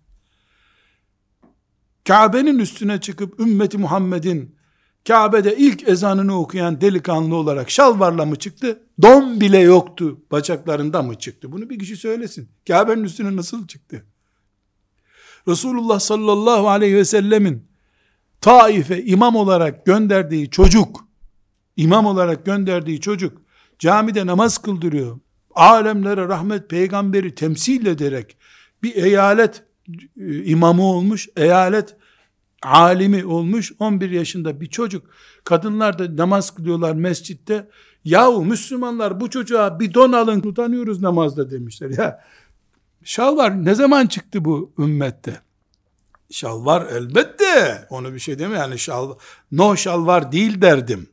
Kabe'nin üstüne çıkıp ümmeti Muhammed'in Kabe'de ilk ezanını okuyan delikanlı olarak şalvarla mı çıktı? Don bile yoktu. Bacaklarında mı çıktı? Bunu bir kişi söylesin. Kabe'nin üstüne nasıl çıktı? Resulullah sallallahu aleyhi ve sellemin Taif'e imam olarak gönderdiği çocuk, imam olarak gönderdiği çocuk, camide namaz kıldırıyor. Alemlere rahmet peygamberi temsil ederek bir eyalet imamı olmuş, eyalet alimi olmuş 11 yaşında bir çocuk. Kadınlar da namaz kılıyorlar mescitte. Yahu Müslümanlar bu çocuğa bir don alın utanıyoruz namazda demişler. Ya şalvar ne zaman çıktı bu ümmette? Şalvar elbette onu bir şey deme yani şal no şalvar değil derdim.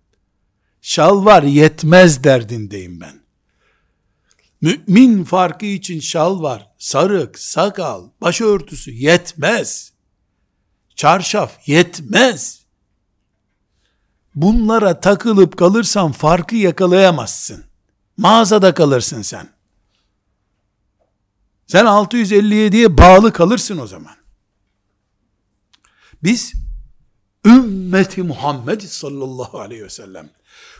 Şalvar yetmez derdindeyim ben. Mümin farkı için şal var, sarık, sakal, başörtüsü yetmez. Çarşaf yetmez. Bunlara takılıp kalırsan farkı yakalayamazsın. Mağazada kalırsın sen. Sen 657'ye bağlı kalırsın o zaman. Biz ümmeti Muhammed sallallahu aleyhi ve sellem.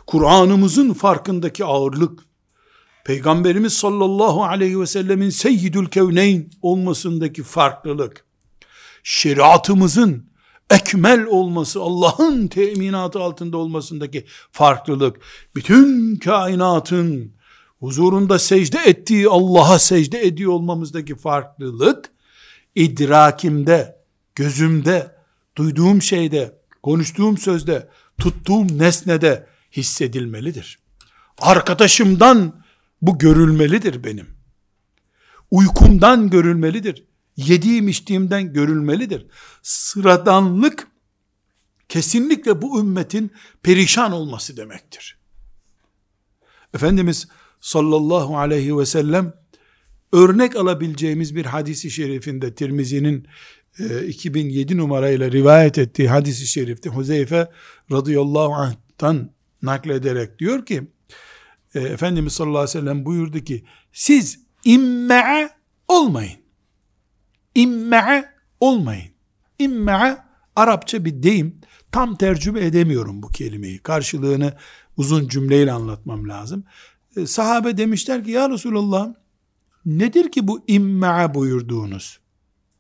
Kur'an'ımızın farkındaki ağırlık, Peygamberimiz sallallahu aleyhi ve sellemin seyyidül kevneyn olmasındaki farklılık, şeriatımızın ekmel olması, Allah'ın teminatı altında olmasındaki farklılık, bütün kainatın huzurunda secde ettiği Allah'a secde ediyor olmamızdaki farklılık, idrakimde, gözümde, duyduğum şeyde, konuştuğum sözde, tuttuğum nesnede hissedilmelidir. Arkadaşımdan bu görülmelidir benim. Uykumdan görülmelidir. Yediğim içtiğimden görülmelidir. Sıradanlık kesinlikle bu ümmetin perişan olması demektir. Efendimiz sallallahu aleyhi ve sellem örnek alabileceğimiz bir hadisi şerifinde Tirmizi'nin e, 2007 numarayla rivayet ettiği hadisi şerifte Huzeyfe radıyallahu anh'tan naklederek diyor ki e, Efendimiz sallallahu aleyhi ve sellem buyurdu ki siz imme'e olmayın. İmme'e olmayın. İmme'e Arapça bir deyim. Tam tercüme edemiyorum bu kelimeyi. Karşılığını uzun cümleyle anlatmam lazım. E, sahabe demişler ki ya Resulallah nedir ki bu imme'e buyurduğunuz?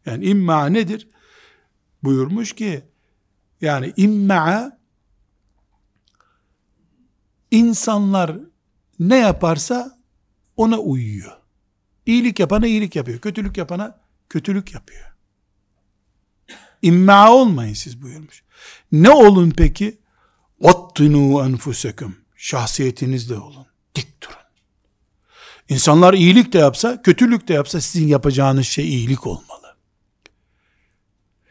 Yani imme'e nedir? Buyurmuş ki yani imme'e insanlar ne yaparsa ona uyuyor. İyilik yapana iyilik yapıyor. Kötülük yapana kötülük yapıyor. İmma olmayın siz buyurmuş. Ne olun peki? Vattinu enfusekum. Şahsiyetinizde olun. Dik durun. İnsanlar iyilik de yapsa, kötülük de yapsa sizin yapacağınız şey iyilik olmalı.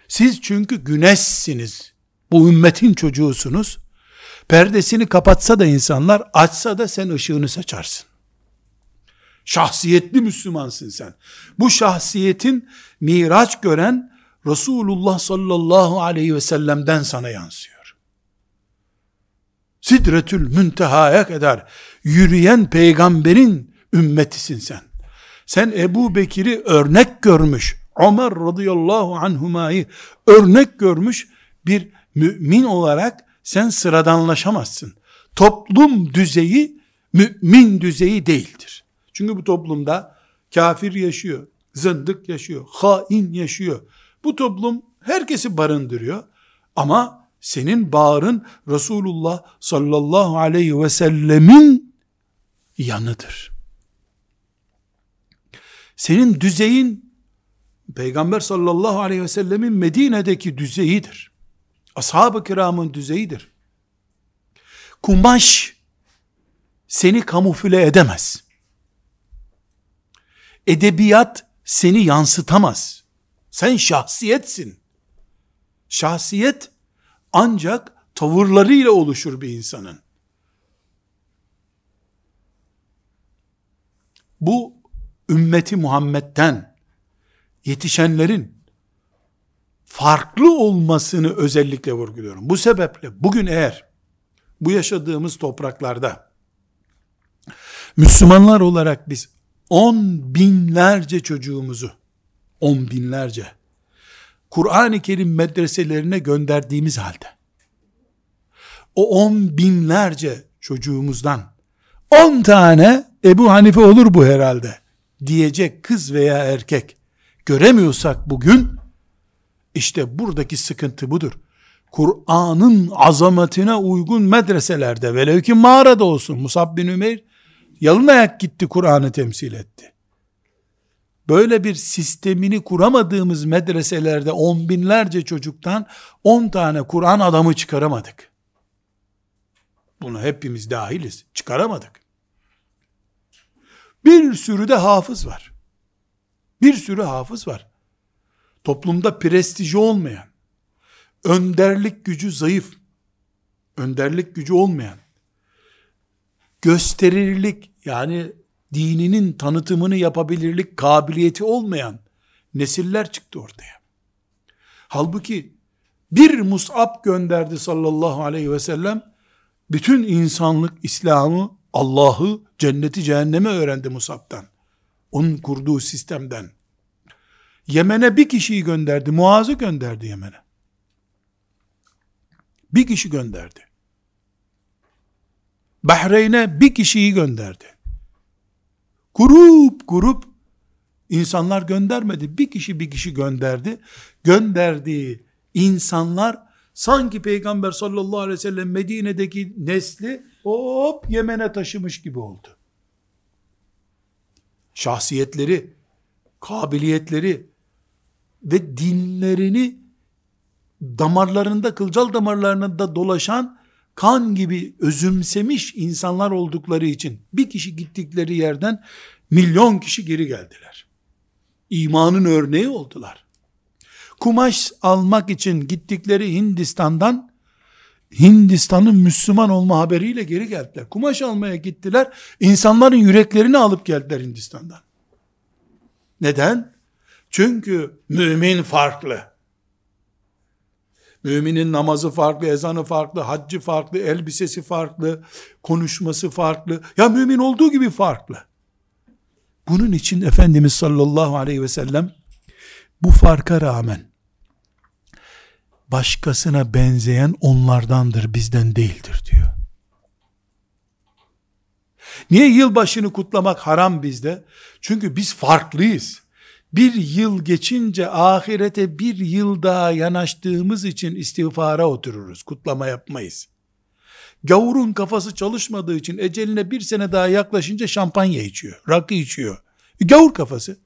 Siz çünkü güneşsiniz. Bu ümmetin çocuğusunuz. Perdesini kapatsa da insanlar, açsa da sen ışığını saçarsın. Şahsiyetli Müslümansın sen. Bu şahsiyetin miraç gören Resulullah sallallahu aleyhi ve sellem'den sana yansıyor. Sidretül müntehaya kadar yürüyen peygamberin ümmetisin sen. Sen Ebu Bekir'i örnek görmüş, Ömer radıyallahu anhumayı örnek görmüş bir mümin olarak sen sıradanlaşamazsın. Toplum düzeyi mümin düzeyi değildir. Çünkü bu toplumda kafir yaşıyor, zındık yaşıyor, hain yaşıyor. Bu toplum herkesi barındırıyor. Ama senin bağrın Resulullah sallallahu aleyhi ve sellemin yanıdır. Senin düzeyin Peygamber sallallahu aleyhi ve sellemin Medine'deki düzeyidir. Ashab-ı kiramın düzeyidir. Kumaş seni kamufle edemez. Edebiyat seni yansıtamaz. Sen şahsiyetsin. Şahsiyet ancak tavırlarıyla oluşur bir insanın. Bu ümmeti Muhammed'den yetişenlerin farklı olmasını özellikle vurguluyorum. Bu sebeple bugün eğer bu yaşadığımız topraklarda Müslümanlar olarak biz on binlerce çocuğumuzu on binlerce Kur'an-ı Kerim medreselerine gönderdiğimiz halde o on binlerce çocuğumuzdan on tane Ebu Hanife olur bu herhalde diyecek kız veya erkek göremiyorsak bugün işte buradaki sıkıntı budur. Kur'an'ın azametine uygun medreselerde velev ki mağarada olsun Musab bin Ümeyr yalın ayak gitti Kur'an'ı temsil etti. Böyle bir sistemini kuramadığımız medreselerde on binlerce çocuktan on tane Kur'an adamı çıkaramadık. Bunu hepimiz dahiliz. Çıkaramadık. Bir sürü de hafız var. Bir sürü hafız var toplumda prestiji olmayan, önderlik gücü zayıf, önderlik gücü olmayan, gösterilirlik yani dininin tanıtımını yapabilirlik kabiliyeti olmayan nesiller çıktı ortaya. Halbuki bir Mus'ab gönderdi sallallahu aleyhi ve sellem, bütün insanlık İslam'ı, Allah'ı, cenneti, cehenneme öğrendi Mus'ab'dan. Onun kurduğu sistemden. Yemen'e bir kişiyi gönderdi. Muaz'ı gönderdi Yemen'e. Bir kişi gönderdi. Bahreyn'e bir kişiyi gönderdi. Grup grup insanlar göndermedi. Bir kişi bir kişi gönderdi. Gönderdiği insanlar sanki Peygamber sallallahu aleyhi ve sellem Medine'deki nesli hop Yemen'e taşımış gibi oldu. Şahsiyetleri, kabiliyetleri ve dinlerini damarlarında, kılcal damarlarında dolaşan kan gibi özümsemiş insanlar oldukları için bir kişi gittikleri yerden milyon kişi geri geldiler. İmanın örneği oldular. Kumaş almak için gittikleri Hindistan'dan Hindistan'ın Müslüman olma haberiyle geri geldiler. Kumaş almaya gittiler. İnsanların yüreklerini alıp geldiler Hindistan'dan. Neden? Çünkü mümin farklı. Müminin namazı farklı, ezanı farklı, haccı farklı, elbisesi farklı, konuşması farklı. Ya mümin olduğu gibi farklı. Bunun için Efendimiz sallallahu aleyhi ve sellem bu farka rağmen başkasına benzeyen onlardandır, bizden değildir diyor. Niye yılbaşını kutlamak haram bizde? Çünkü biz farklıyız bir yıl geçince ahirete bir yıl daha yanaştığımız için istiğfara otururuz. Kutlama yapmayız. Gavurun kafası çalışmadığı için eceline bir sene daha yaklaşınca şampanya içiyor. Rakı içiyor. Gavur kafası.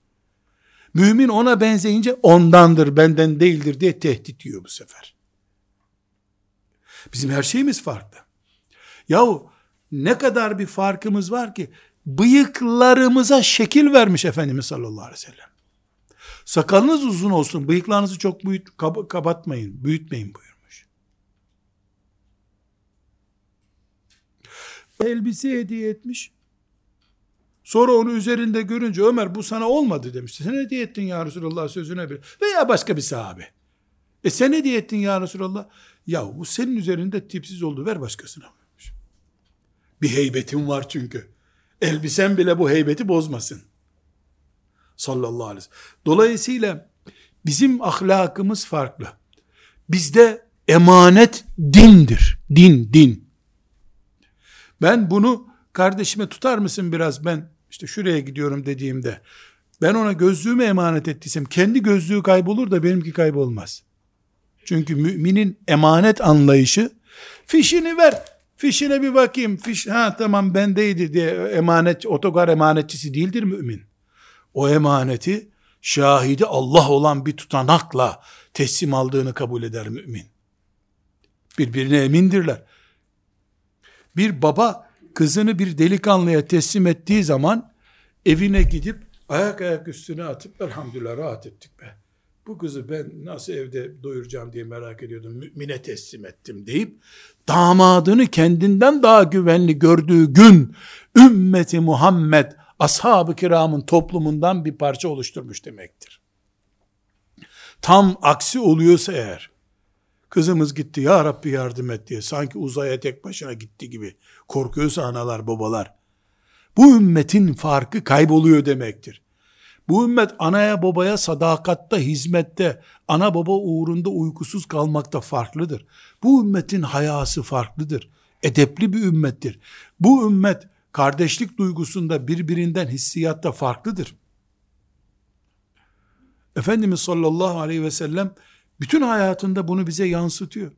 Mümin ona benzeyince ondandır benden değildir diye tehdit diyor bu sefer. Bizim her şeyimiz farklı. Yahu ne kadar bir farkımız var ki bıyıklarımıza şekil vermiş Efendimiz sallallahu aleyhi ve sellem. Sakalınız uzun olsun, bıyıklarınızı çok büyüt, kab kapatmayın, büyütmeyin buyurmuş. Elbise hediye etmiş. Sonra onu üzerinde görünce Ömer bu sana olmadı demişti. Sen hediye ettin ya Resulallah sözüne bir. Veya başka bir sahabe. E sen hediye ettin ya Resulallah. Ya bu senin üzerinde tipsiz oldu ver başkasına. Bir heybetin var çünkü. Elbisen bile bu heybeti bozmasın sallallahu aleyhi ve sellem. Dolayısıyla bizim ahlakımız farklı. Bizde emanet dindir. Din, din. Ben bunu kardeşime tutar mısın biraz ben işte şuraya gidiyorum dediğimde ben ona gözlüğümü emanet ettiysem kendi gözlüğü kaybolur da benimki kaybolmaz. Çünkü müminin emanet anlayışı fişini ver. Fişine bir bakayım. Fiş ha tamam bendeydi diye emanet otogar emanetçisi değildir mümin o emaneti şahidi Allah olan bir tutanakla teslim aldığını kabul eder mümin. Birbirine emindirler. Bir baba kızını bir delikanlıya teslim ettiği zaman evine gidip ayak ayak üstüne atıp elhamdülillah rahat ettik be. Bu kızı ben nasıl evde doyuracağım diye merak ediyordum. Mümine teslim ettim deyip damadını kendinden daha güvenli gördüğü gün ümmeti Muhammed ashab-ı kiramın toplumundan bir parça oluşturmuş demektir. Tam aksi oluyorsa eğer, kızımız gitti ya Rabbi yardım et diye, sanki uzaya tek başına gitti gibi korkuyorsa analar babalar, bu ümmetin farkı kayboluyor demektir. Bu ümmet anaya babaya sadakatta, hizmette, ana baba uğrunda uykusuz kalmakta farklıdır. Bu ümmetin hayası farklıdır. Edepli bir ümmettir. Bu ümmet kardeşlik duygusunda birbirinden hissiyatta farklıdır. Efendimiz sallallahu aleyhi ve sellem bütün hayatında bunu bize yansıtıyor.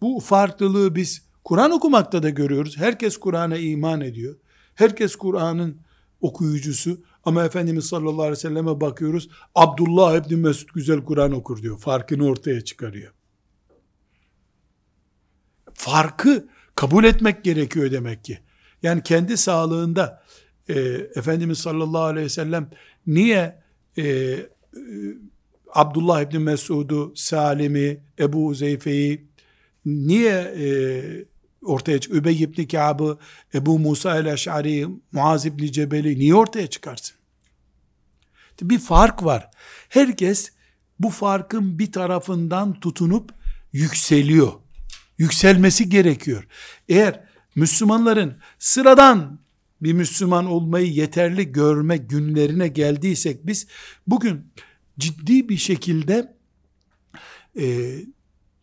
Bu farklılığı biz Kur'an okumakta da görüyoruz. Herkes Kur'an'a iman ediyor. Herkes Kur'an'ın okuyucusu. Ama Efendimiz sallallahu aleyhi ve selleme bakıyoruz. Abdullah İbni Mesud güzel Kur'an okur diyor. Farkını ortaya çıkarıyor. Farkı kabul etmek gerekiyor demek ki. Yani kendi sağlığında e, Efendimiz sallallahu aleyhi ve sellem niye e, e, Abdullah İbni Mesud'u, Salim'i, Ebu Zeyfe'yi niye e, ortaya çık? Übey İbni Kâb'ı, Ebu Musa el-Eş'ari, Muaz İbni Cebel'i niye ortaya çıkarsın? Bir fark var. Herkes bu farkın bir tarafından tutunup yükseliyor. Yükselmesi gerekiyor. Eğer Müslümanların sıradan bir Müslüman olmayı yeterli görme günlerine geldiysek biz bugün ciddi bir şekilde e,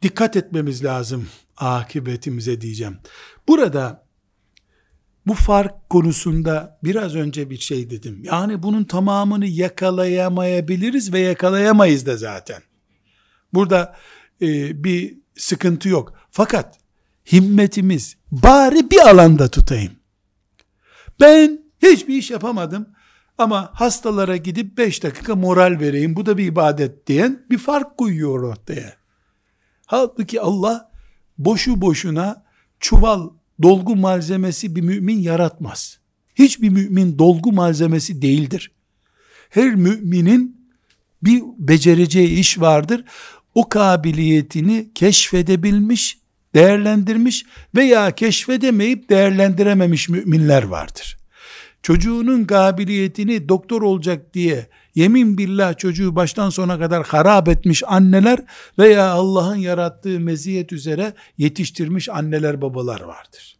dikkat etmemiz lazım akibetimize diyeceğim. Burada bu fark konusunda biraz önce bir şey dedim. Yani bunun tamamını yakalayamayabiliriz ve yakalayamayız da zaten. Burada e, bir sıkıntı yok. Fakat himmetimiz bari bir alanda tutayım. Ben hiçbir iş yapamadım ama hastalara gidip beş dakika moral vereyim bu da bir ibadet diyen bir fark koyuyor ortaya. Halbuki Allah boşu boşuna çuval dolgu malzemesi bir mümin yaratmaz. Hiçbir mümin dolgu malzemesi değildir. Her müminin bir becereceği iş vardır. O kabiliyetini keşfedebilmiş, değerlendirmiş veya keşfedemeyip değerlendirememiş müminler vardır. Çocuğunun kabiliyetini doktor olacak diye yemin billah çocuğu baştan sona kadar harap etmiş anneler veya Allah'ın yarattığı meziyet üzere yetiştirmiş anneler babalar vardır.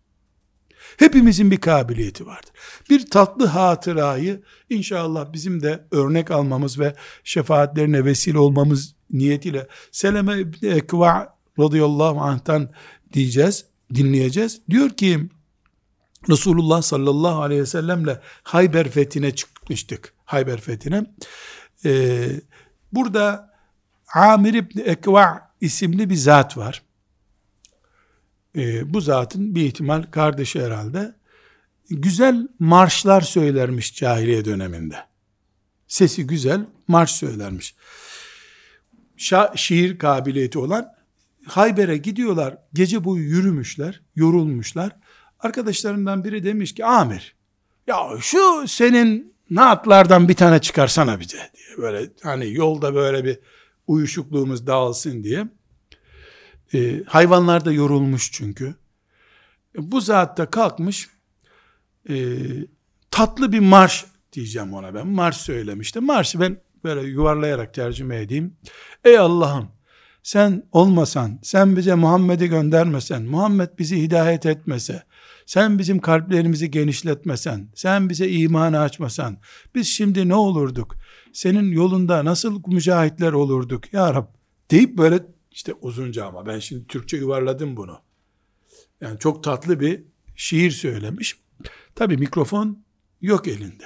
Hepimizin bir kabiliyeti vardır. Bir tatlı hatırayı inşallah bizim de örnek almamız ve şefaatlerine vesile olmamız niyetiyle Seleme İbni radıyallahu anh'tan diyeceğiz, dinleyeceğiz. Diyor ki Resulullah sallallahu aleyhi ve sellemle Hayber fethine çıkmıştık. Hayber fethine. Ee, burada Amir İbni Ekva isimli bir zat var. Ee, bu zatın bir ihtimal kardeşi herhalde. Güzel marşlar söylermiş cahiliye döneminde. Sesi güzel marş söylermiş. Şa şiir kabiliyeti olan Hayber'e gidiyorlar. Gece boyu yürümüşler, yorulmuşlar. Arkadaşlarından biri demiş ki Amir ya şu senin naatlardan bir tane çıkarsana bize diye böyle hani yolda böyle bir uyuşukluğumuz dağılsın diye. Ee, hayvanlar da yorulmuş çünkü. E, bu da kalkmış e, tatlı bir marş diyeceğim ona ben. Marş söylemişti. Marşı ben böyle yuvarlayarak tercüme edeyim. Ey Allah'ım sen olmasan, sen bize Muhammed'i göndermesen, Muhammed bizi hidayet etmese, sen bizim kalplerimizi genişletmesen, sen bize imanı açmasan, biz şimdi ne olurduk? Senin yolunda nasıl mücahitler olurduk ya Rab? Deyip böyle işte uzunca ama ben şimdi Türkçe yuvarladım bunu. Yani çok tatlı bir şiir söylemiş. Tabi mikrofon yok elinde.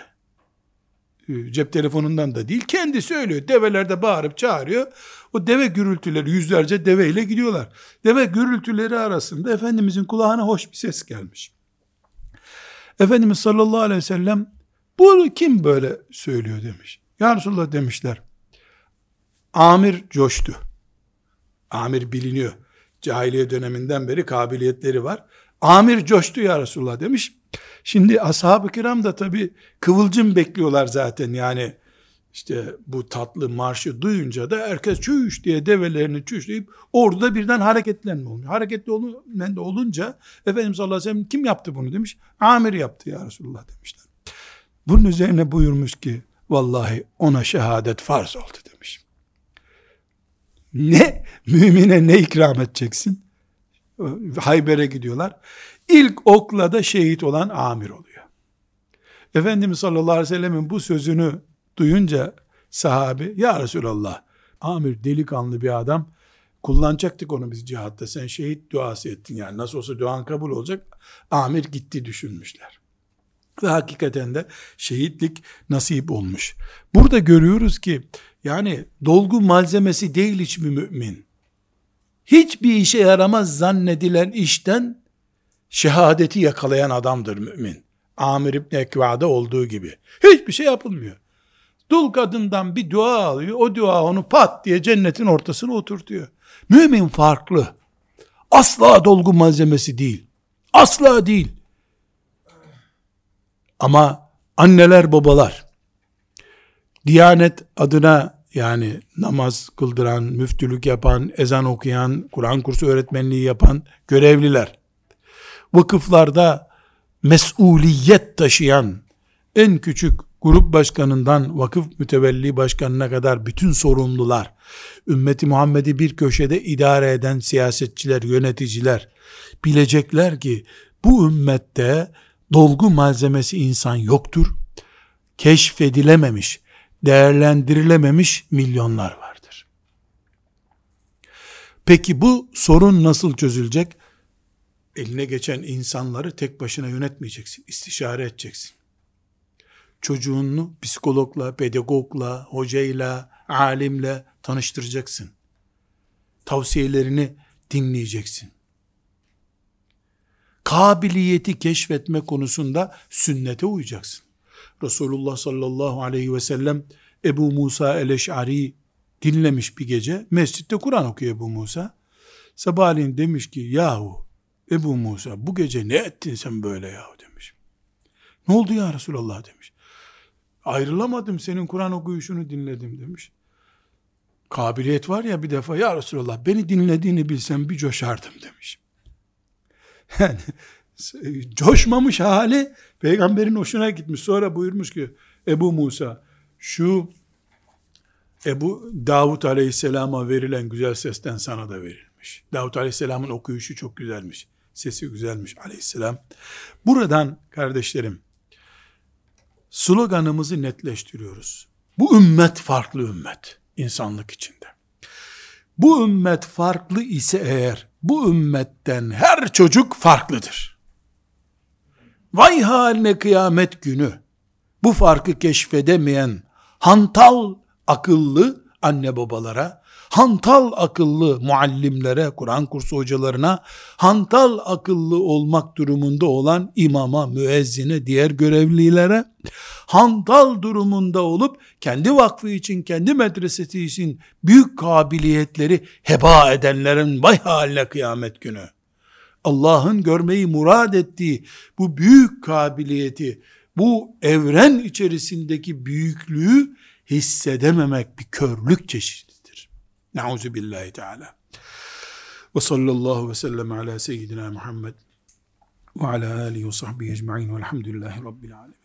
Ee, cep telefonundan da değil kendi söylüyor. Develerde bağırıp çağırıyor. O deve gürültüleri yüzlerce deveyle gidiyorlar. Deve gürültüleri arasında Efendimizin kulağına hoş bir ses gelmiş. Efendimiz sallallahu aleyhi ve sellem bu kim böyle söylüyor demiş. Ya Resulallah demişler. Amir coştu. Amir biliniyor. Cahiliye döneminden beri kabiliyetleri var. Amir coştu ya Resulullah demiş. Şimdi ashab-ı kiram da tabi kıvılcım bekliyorlar zaten yani işte bu tatlı marşı duyunca da herkes çüş diye develerini çüşleyip orada birden hareketlenme olmuyor. Hareketli olunca Efendimiz sallallahu aleyhi ve sellem kim yaptı bunu demiş. Amir yaptı ya Resulullah demişler. Bunun üzerine buyurmuş ki vallahi ona şehadet farz oldu demiş. Ne? Mümine ne ikram edeceksin? Hayber'e gidiyorlar. İlk okla da şehit olan amir oluyor. Efendimiz sallallahu aleyhi ve sellemin bu sözünü duyunca sahabi ya Resulallah amir delikanlı bir adam kullanacaktık onu biz cihatta sen şehit duası ettin yani nasıl olsa duan kabul olacak amir gitti düşünmüşler ve hakikaten de şehitlik nasip olmuş. Burada görüyoruz ki yani dolgu malzemesi değil hiçbir mümin. Hiçbir işe yaramaz zannedilen işten şehadeti yakalayan adamdır mümin. Amir İbni Ekva'da olduğu gibi. Hiçbir şey yapılmıyor. Dul kadından bir dua alıyor. O dua onu pat diye cennetin ortasına oturtuyor. Mümin farklı. Asla dolgu malzemesi değil. Asla değil. Ama anneler babalar Diyanet adına yani namaz kıldıran, müftülük yapan, ezan okuyan, Kur'an kursu öğretmenliği yapan görevliler, vakıflarda mesuliyet taşıyan en küçük grup başkanından vakıf mütevelli başkanına kadar bütün sorumlular, ümmeti Muhammed'i bir köşede idare eden siyasetçiler, yöneticiler bilecekler ki bu ümmette dolgu malzemesi insan yoktur. Keşfedilememiş, değerlendirilememiş milyonlar vardır. Peki bu sorun nasıl çözülecek? Eline geçen insanları tek başına yönetmeyeceksin. İstişare edeceksin. Çocuğunu psikologla, pedagogla, hocayla, alimle tanıştıracaksın. Tavsiyelerini dinleyeceksin. Kabiliyeti keşfetme konusunda sünnete uyacaksın. Resulullah sallallahu aleyhi ve sellem Ebu Musa el-Eş'ari dinlemiş bir gece. Mescitte Kur'an okuyor Ebu Musa. Sabahleyin demiş ki yahu Ebu Musa bu gece ne ettin sen böyle yahu demiş. Ne oldu ya Resulallah demiş. Ayrılamadım senin Kur'an okuyuşunu dinledim demiş. Kabiliyet var ya bir defa ya Resulallah beni dinlediğini bilsem bir coşardım demiş. Yani coşmamış hali peygamberin hoşuna gitmiş. Sonra buyurmuş ki Ebu Musa şu Ebu Davut Aleyhisselam'a verilen güzel sesten sana da verilmiş. Davut Aleyhisselam'ın okuyuşu çok güzelmiş. Sesi güzelmiş Aleyhisselam. Buradan kardeşlerim sloganımızı netleştiriyoruz. Bu ümmet farklı ümmet insanlık içinde. Bu ümmet farklı ise eğer bu ümmetten her çocuk farklıdır. Vay haline kıyamet günü bu farkı keşfedemeyen hantal akıllı anne babalara, hantal akıllı muallimlere, Kur'an kursu hocalarına, hantal akıllı olmak durumunda olan imama, müezzine, diğer görevlilere, hantal durumunda olup kendi vakfı için, kendi medresesi için büyük kabiliyetleri heba edenlerin vay haline kıyamet günü. Allah'ın görmeyi murad ettiği bu büyük kabiliyeti, bu evren içerisindeki büyüklüğü hissedememek bir körlük çeşididir. Nauzu billahi teala. Ve sallallahu ve sellem ala seyyidina Muhammed ve ala alihi ve sahbihi ecma'in velhamdülillahi rabbil alemin.